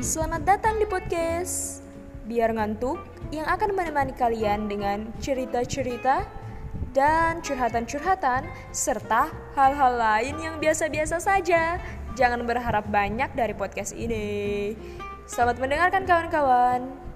Selamat datang di podcast Biar Ngantuk yang akan menemani kalian dengan cerita-cerita dan curhatan-curhatan serta hal-hal lain yang biasa-biasa saja. Jangan berharap banyak dari podcast ini. Selamat mendengarkan kawan-kawan.